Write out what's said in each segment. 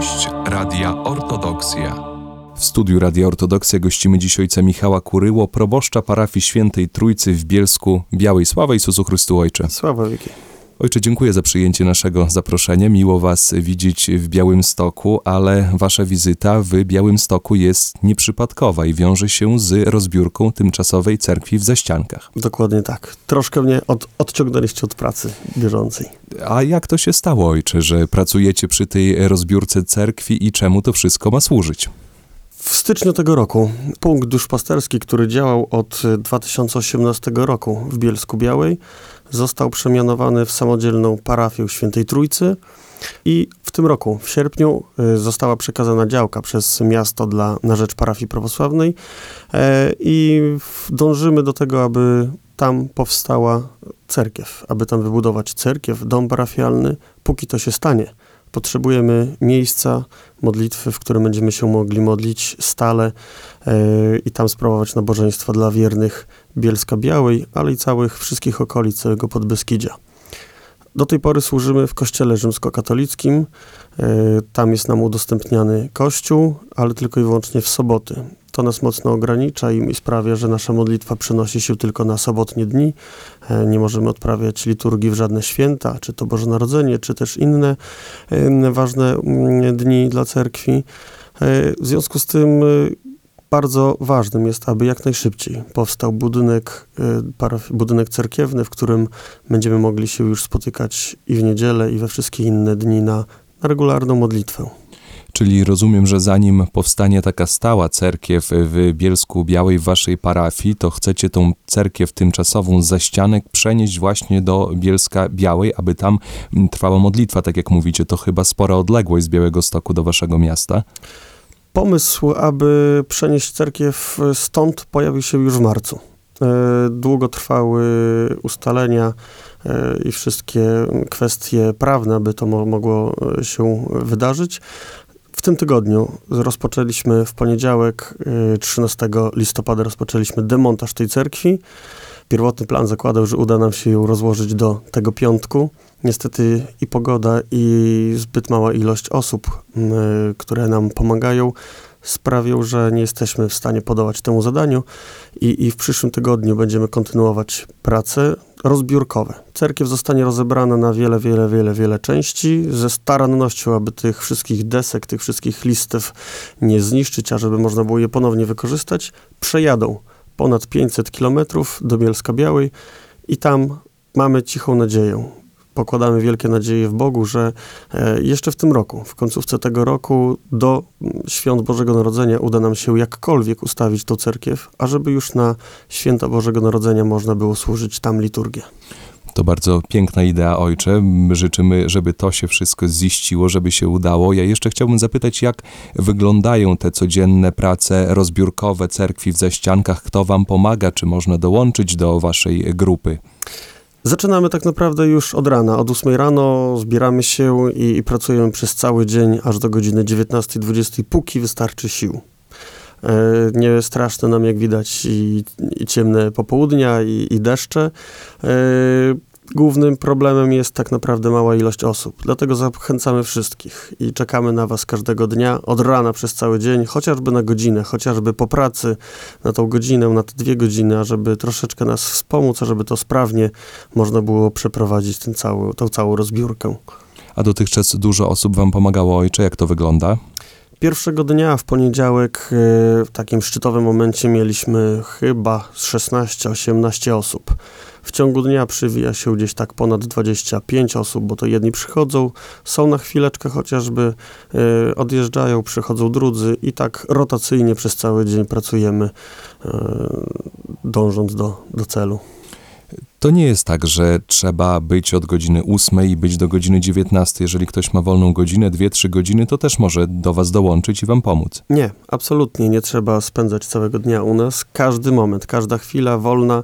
Gość Radia Ortodoksja. W studiu Radia Ortodoksja gościmy dziś ojca Michała Kuryło, proboszcza parafii Świętej Trójcy w Bielsku Białej. Sława Jezusu Chrystu Ojcze. Sława wieki. Ojcze, dziękuję za przyjęcie naszego zaproszenia. Miło Was widzieć w Białym Stoku, ale Wasza wizyta w Białym Stoku jest nieprzypadkowa i wiąże się z rozbiórką tymczasowej cerkwi w Zaściankach. Dokładnie tak. Troszkę mnie od, odciągnęliście od pracy bieżącej. A jak to się stało, Ojcze, że pracujecie przy tej rozbiórce cerkwi i czemu to wszystko ma służyć? W styczniu tego roku punkt duszpasterski, który działał od 2018 roku w Bielsku Białej, został przemianowany w samodzielną parafię Świętej Trójcy i w tym roku, w sierpniu, y, została przekazana działka przez miasto dla, na rzecz parafii prawosławnej e, i dążymy do tego, aby tam powstała cerkiew, aby tam wybudować cerkiew, dom parafialny, póki to się stanie potrzebujemy miejsca modlitwy, w którym będziemy się mogli modlić stale yy, i tam sprawować nabożeństwa dla wiernych Bielska Białej, ale i całych wszystkich okolic całego Podbeskidzia. Do tej pory służymy w kościele rzymskokatolickim. Yy, tam jest nam udostępniany kościół, ale tylko i wyłącznie w soboty. To nas mocno ogranicza i sprawia, że nasza modlitwa przenosi się tylko na sobotnie dni. E, nie możemy odprawiać liturgii w żadne święta, czy to Boże Narodzenie, czy też inne ważne mm, dni dla cerkwi. E, w związku z tym e, bardzo ważnym jest, aby jak najszybciej powstał budynek, budynek cerkiewny, w którym będziemy mogli się już spotykać i w niedzielę, i we wszystkie inne dni na regularną modlitwę. Czyli rozumiem, że zanim powstanie taka stała cerkiew w Bielsku Białej w waszej parafii, to chcecie tą cerkiew tymczasową za ścianek przenieść właśnie do Bielska Białej, aby tam trwała modlitwa, tak jak mówicie. To chyba spora odległość z Białego Stoku do waszego miasta. Pomysł, aby przenieść cerkiew stąd pojawił się już w marcu. E, długo trwały ustalenia e, i wszystkie kwestie prawne, aby to mogło się wydarzyć. W tym tygodniu rozpoczęliśmy w poniedziałek 13 y, listopada rozpoczęliśmy demontaż tej cerkwi. Pierwotny plan zakładał, że uda nam się ją rozłożyć do tego piątku. Niestety i pogoda, i zbyt mała ilość osób, y, które nam pomagają, sprawią, że nie jesteśmy w stanie podołać temu zadaniu i, i w przyszłym tygodniu będziemy kontynuować prace rozbiórkowe. Cerkiew zostanie rozebrana na wiele, wiele, wiele, wiele części ze starannością, aby tych wszystkich desek, tych wszystkich listew nie zniszczyć, a żeby można było je ponownie wykorzystać. Przejadą ponad 500 kilometrów do Bielska Białej i tam mamy cichą nadzieję, pokładamy wielkie nadzieje w Bogu, że e, jeszcze w tym roku, w końcówce tego roku, do świąt Bożego Narodzenia uda nam się jakkolwiek ustawić tą cerkiew, ażeby już na święta Bożego Narodzenia można było służyć tam liturgię. To bardzo piękna idea, ojcze. Życzymy, żeby to się wszystko ziściło, żeby się udało. Ja jeszcze chciałbym zapytać, jak wyglądają te codzienne prace rozbiórkowe cerkwi w zaściankach? Kto wam pomaga? Czy można dołączyć do waszej grupy? Zaczynamy tak naprawdę już od rana. Od 8 rano zbieramy się i, i pracujemy przez cały dzień, aż do godziny 19-20, póki wystarczy sił. E, nie straszne nam, jak widać, i, i ciemne popołudnia, i, i deszcze. Głównym problemem jest tak naprawdę mała ilość osób. Dlatego zachęcamy wszystkich i czekamy na Was każdego dnia, od rana przez cały dzień, chociażby na godzinę, chociażby po pracy, na tą godzinę, na te dwie godziny, ażeby troszeczkę nas wspomóc, ażeby to sprawnie można było przeprowadzić ten cały, tą całą rozbiórkę. A dotychczas dużo osób Wam pomagało, ojcze? Jak to wygląda? Pierwszego dnia, w poniedziałek, e, w takim szczytowym momencie mieliśmy chyba 16-18 osób. W ciągu dnia przywija się gdzieś tak ponad 25 osób, bo to jedni przychodzą, są na chwileczkę chociażby, y, odjeżdżają, przychodzą drudzy i tak rotacyjnie przez cały dzień pracujemy, y, dążąc do, do celu. To nie jest tak, że trzeba być od godziny 8 i być do godziny 19. Jeżeli ktoś ma wolną godzinę, 2-3 godziny, to też może do Was dołączyć i Wam pomóc. Nie, absolutnie nie trzeba spędzać całego dnia u nas. Każdy moment, każda chwila wolna,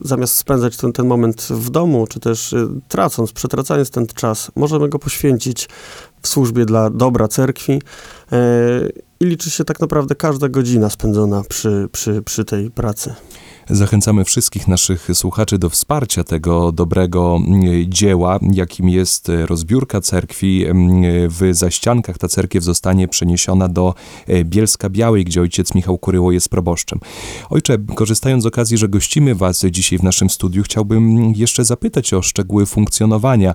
zamiast spędzać ten, ten moment w domu, czy też y, tracąc, przetracając ten czas, możemy go poświęcić w służbie dla dobra cerkwi. Y, I liczy się tak naprawdę każda godzina spędzona przy, przy, przy tej pracy. Zachęcamy wszystkich naszych słuchaczy do wsparcia tego dobrego e, dzieła, jakim jest e, rozbiórka cerkwi e, w Zaściankach. Ta cerkiew zostanie przeniesiona do Bielska Białej, gdzie ojciec Michał Kuryło jest proboszczem. Ojcze, korzystając z okazji, że gościmy Was dzisiaj w naszym studiu, chciałbym jeszcze zapytać o szczegóły funkcjonowania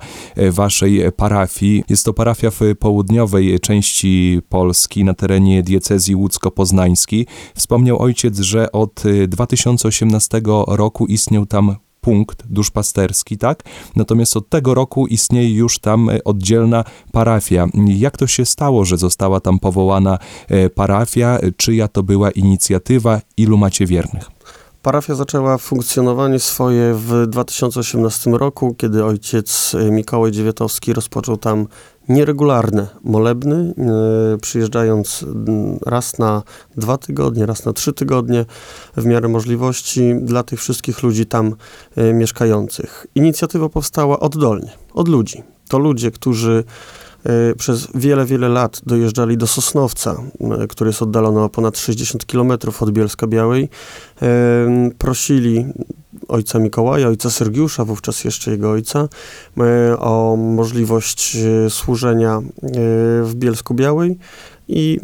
Waszej parafii. Jest to parafia w południowej części Polski, na terenie diecezji łódzko-poznańskiej. Wspomniał ojciec, że od 2018 18 roku istniał tam punkt duszpasterski, tak? Natomiast od tego roku istnieje już tam e, oddzielna parafia. Jak to się stało, że została tam powołana e, parafia? Czyja to była inicjatywa? Ilu macie wiernych? Parafia zaczęła funkcjonowanie swoje w 2018 roku, kiedy ojciec e, Mikołaj Dziewiatowski rozpoczął tam nieregularne molebny, e, przyjeżdżając raz na dwa tygodnie, raz na trzy tygodnie, w miarę możliwości dla tych wszystkich ludzi tam e, mieszkających. Inicjatywa powstała oddolnie, od ludzi. To ludzie, którzy e, przez wiele, wiele lat dojeżdżali do Sosnowca, który jest oddalony o ponad 60 km od Bielska Białej, prosili ojca Mikołaja, ojca Sergiusza, wówczas jeszcze jego ojca, e, o możliwość e, służenia e, w Bielsku Białej i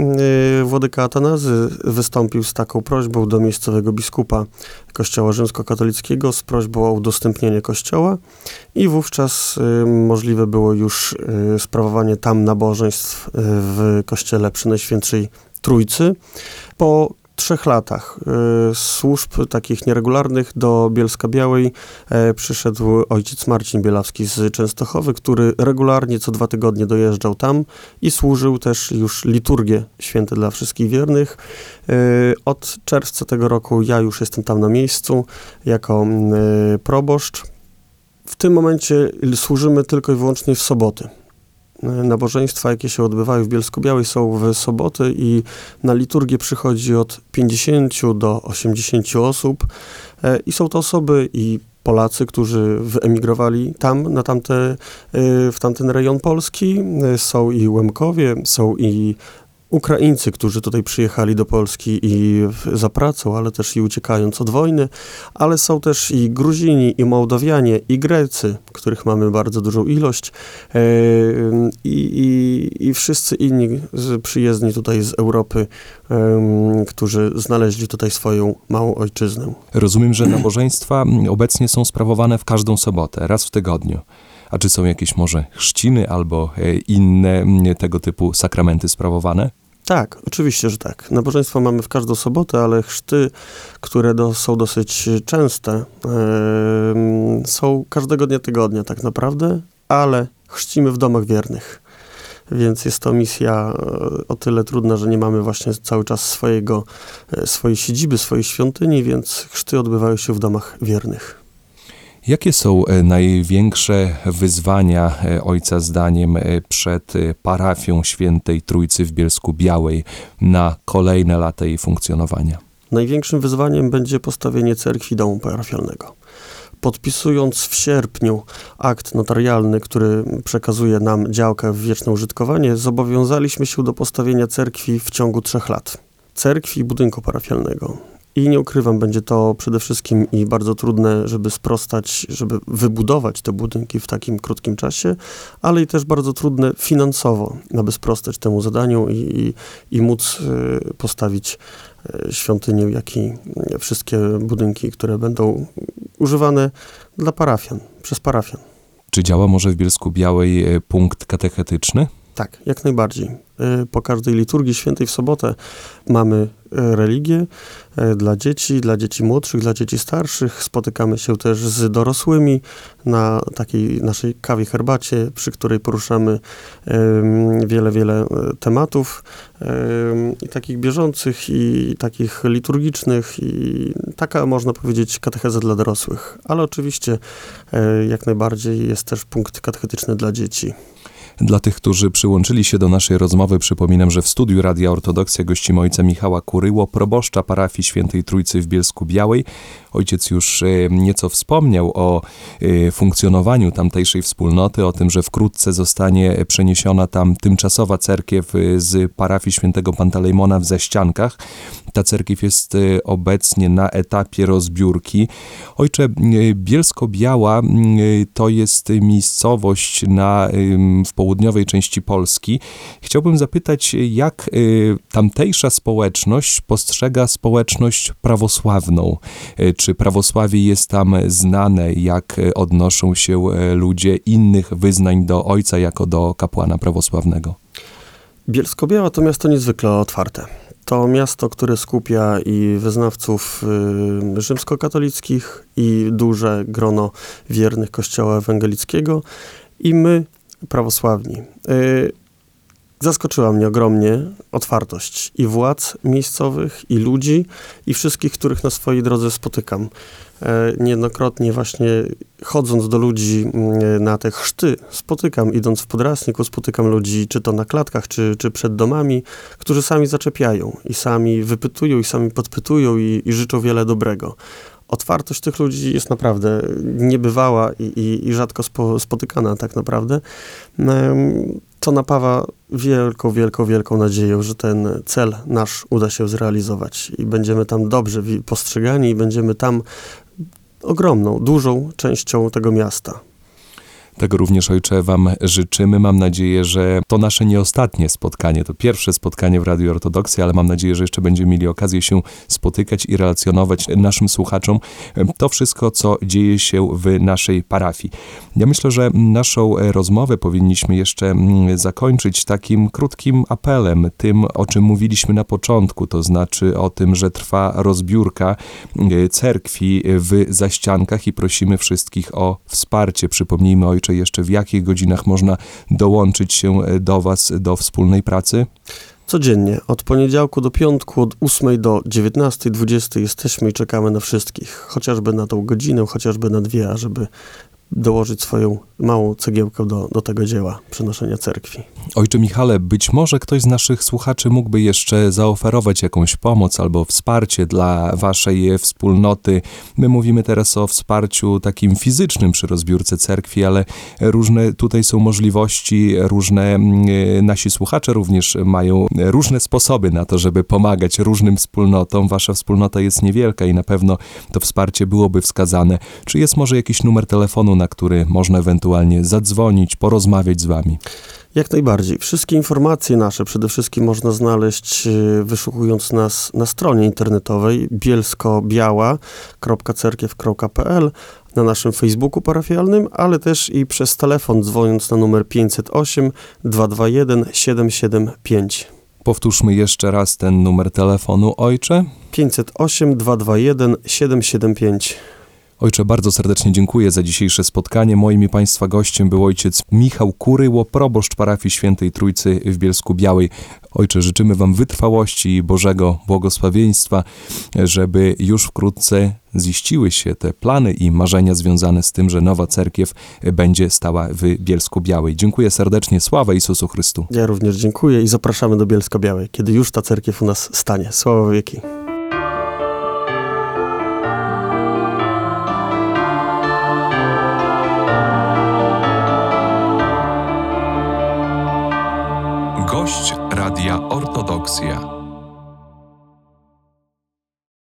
Włodyka Atanazy wystąpił z taką prośbą do miejscowego biskupa Kościoła Rzymskokatolickiego z prośbą o udostępnienie kościoła i wówczas możliwe było już sprawowanie tam nabożeństw w kościele przy Najświętszej Trójcy. Po trzech latach e, służb takich nieregularnych do Bielska Białej e, przyszedł ojciec Marcin Bielawski z Częstochowy, który regularnie co dwa tygodnie dojeżdżał tam i służył też już liturgię święte dla wszystkich wiernych. E, Od czerwca tego roku ja już jestem tam na miejscu jako mm, proboszcz. W tym momencie służymy tylko i wyłącznie w soboty. Nabożeństwa, jakie się odbywają w Bielsku Białej są w soboty i na liturgię przychodzi od 50 do 80 osób e, i są to osoby i Polacy, którzy wyemigrowali tam, na tamte, e, w tamten rejon Polski. E, Są i Łemkowie, są i Ukraińcy, którzy tutaj przyjechali do Polski i za pracą, ale też i uciekając od wojny, ale są też i Gruzini, i Mołdowianie, i Grecy, których mamy bardzo dużą ilość, e, i, i, i wszyscy inni przyjezdni tutaj z Europy, którzy znaleźli tutaj swoją małą ojczyznę. Rozumiem, że nabożeństwa obecnie są sprawowane w każdą sobotę, raz w tygodniu. A czy są jakieś może chrzciny albo e, inne tego typu sakramenty sprawowane? Tak, oczywiście, że tak. Nabożeństwo mamy w każdą sobotę, ale chrzty, które do, są dosyć częste, em, są każdego dnia tygodnia tak naprawdę, ale chrzcimy w domach wiernych. Więc jest to misja e, o tyle trudna, że nie mamy właśnie cały czas swojego, e, swojej siedziby, swojej świątyni, więc chrzty odbywają się w domach wiernych. Jakie są e, największe wyzwania e, Ojca zdaniem e, przed parafią Świętej Trójcy w Bielsku Białej na kolejne lata jej funkcjonowania? Największym wyzwaniem będzie postawienie cerkwi domu parafialnego. Podpisując w sierpniu akt notarialny, który przekazuje nam działkę w wieczne użytkowanie, zobowiązaliśmy się do postawienia cerkwi w ciągu trzech lat. Cerkwi i budynku parafialnego. I nie ukrywam, będzie to przede wszystkim i bardzo trudne, żeby sprostać, żeby wybudować te budynki w takim krótkim czasie, ale i też bardzo trudne finansowo, aby sprostać temu zadaniu i, i, i móc y, postawić e, świątynię, jak i wszystkie budynki, które będą używane dla parafian, przez parafian. Czy działa może w Bielsku Białej e, punkt katechetyczny? Tak, jak najbardziej. E, Po każdej liturgii świętej w sobotę mamy e, religię e, dla dzieci, dla dzieci młodszych, dla dzieci starszych. Spotykamy się też z dorosłymi na takiej naszej kawie herbacie, przy której poruszamy wiele, wiele tematów em, i takich bieżących i takich liturgicznych i taka można powiedzieć katecheza dla dorosłych. Ale oczywiście jak najbardziej jest też punkt katechetyczny dla dzieci. Dla tych, którzy przyłączyli się do naszej rozmowy, przypominam, że w studiu Radia Ortodoksja gościmy ojca Michała Kuryło, proboszcza parafii Świętej Trójcy w Bielsku Białej. Ojciec już e, nieco wspomniał o e, funkcjonowaniu tamtejszej wspólnoty, o tym, że wkrótce zostanie przeniesiona tam tymczasowa cerkiew e, z parafii Świętego Pantalejmona w Zaściankach. Ta cerkiew jest y, obecnie na etapie rozbiórki. Ojcze, y, Bielsko-Biała y, to jest miejscowość na, w południowej części Polski. Chciałbym zapytać, jak tamtejsza społeczność postrzega społeczność prawosławną? Czy prawosławie jest tam znane? Jak odnoszą się ludzie innych wyznań do ojca jako do kapłana prawosławnego? Bielsko-Biała to miasto niezwykle otwarte. To miasto, które skupia i wyznawców y, rzymskokatolickich, i duże grono wiernych Kościoła Ewangelickiego, i my, prawosławni. Y, zaskoczyła mnie ogromnie otwartość i władz miejscowych, i ludzi, i wszystkich, których na swojej drodze spotykam. E, Niejednokrotnie właśnie chodząc do ludzi mm, na te chrzty, spotykam, idąc w Podrasniku, spotykam ludzi, czy to na klatkach, czy, czy przed domami, którzy sami zaczepiają i sami wypytują, i sami podpytują i, i życzą wiele dobrego. Otwartość tych ludzi jest naprawdę niebywała i, i, i rzadko spo, spotykana tak naprawdę. To napawa wielką, wielką, wielką nadzieją, że ten cel nasz uda się zrealizować i będziemy tam dobrze postrzegani i będziemy tam ogromną, dużą częścią tego miasta. Tego również, ojcze, Wam życzymy. Mam nadzieję, że to nasze nie ostatnie spotkanie, to pierwsze spotkanie w Radiu Ortodoksji, ale mam nadzieję, że jeszcze będziemy mieli okazję się spotykać i relacjonować naszym słuchaczom to wszystko, co dzieje się w naszej parafii. Ja myślę, że naszą rozmowę powinniśmy jeszcze mm, zakończyć takim krótkim apelem, tym, o czym mówiliśmy na początku, to znaczy o tym, że trwa rozbiórka e, cerkwi w zaściankach i prosimy wszystkich o wsparcie. Przypomnijmy, ojcze, jeszcze w jakich godzinach można dołączyć się e, do Was do wspólnej pracy? Codziennie, od poniedziałku do piątku, od 8 do 19.20 jesteśmy i czekamy na wszystkich. Chociażby na tą godzinę, chociażby na dwie, ażeby dołożyć swoją małą cegiełkę do, do tego dzieła przenoszenia cerkwi. Ojcze Michale, być może ktoś z naszych słuchaczy mógłby jeszcze zaoferować jakąś pomoc albo wsparcie dla waszej wspólnoty. My mówimy teraz o wsparciu takim fizycznym przy rozbiórce cerkwi, ale różne tutaj są możliwości, różne mm, nasi słuchacze również mają różne sposoby na to, żeby pomagać różnym wspólnotom. Wasza wspólnota jest niewielka i na pewno to wsparcie byłoby wskazane. Czy jest może jakiś numer telefonu, na który można ewentualnie zadzwonić, porozmawiać z wami? Jak najbardziej. Wszystkie informacje nasze przede wszystkim można znaleźć e, wyszukując nas na stronie internetowej bielskobiała.cerkiew.pl na naszym Facebooku parafialnym, ale też i przez telefon dzwoniąc na numer 508 221 775. Powtórzmy jeszcze raz ten numer telefonu, ojcze. 508 221 775. Ojcze, bardzo serdecznie dziękuję za dzisiejsze spotkanie. Moim i Państwa gościem był ojciec Michał Kuryło, proboszcz parafii Świętej Trójcy w Bielsku Białej. Ojcze, życzymy Wam wytrwałości i Bożego błogosławieństwa, żeby już wkrótce ziściły się te plany i marzenia związane z tym, że nowa cerkiew będzie stała w Bielsku Białej. Dziękuję serdecznie. Sława Jezusu Chrystu. Ja również dziękuję i zapraszamy do Bielska-Białej, kiedy już ta cerkiew u nas stanie. Sława wieki. Gość Radia Ortodoksja.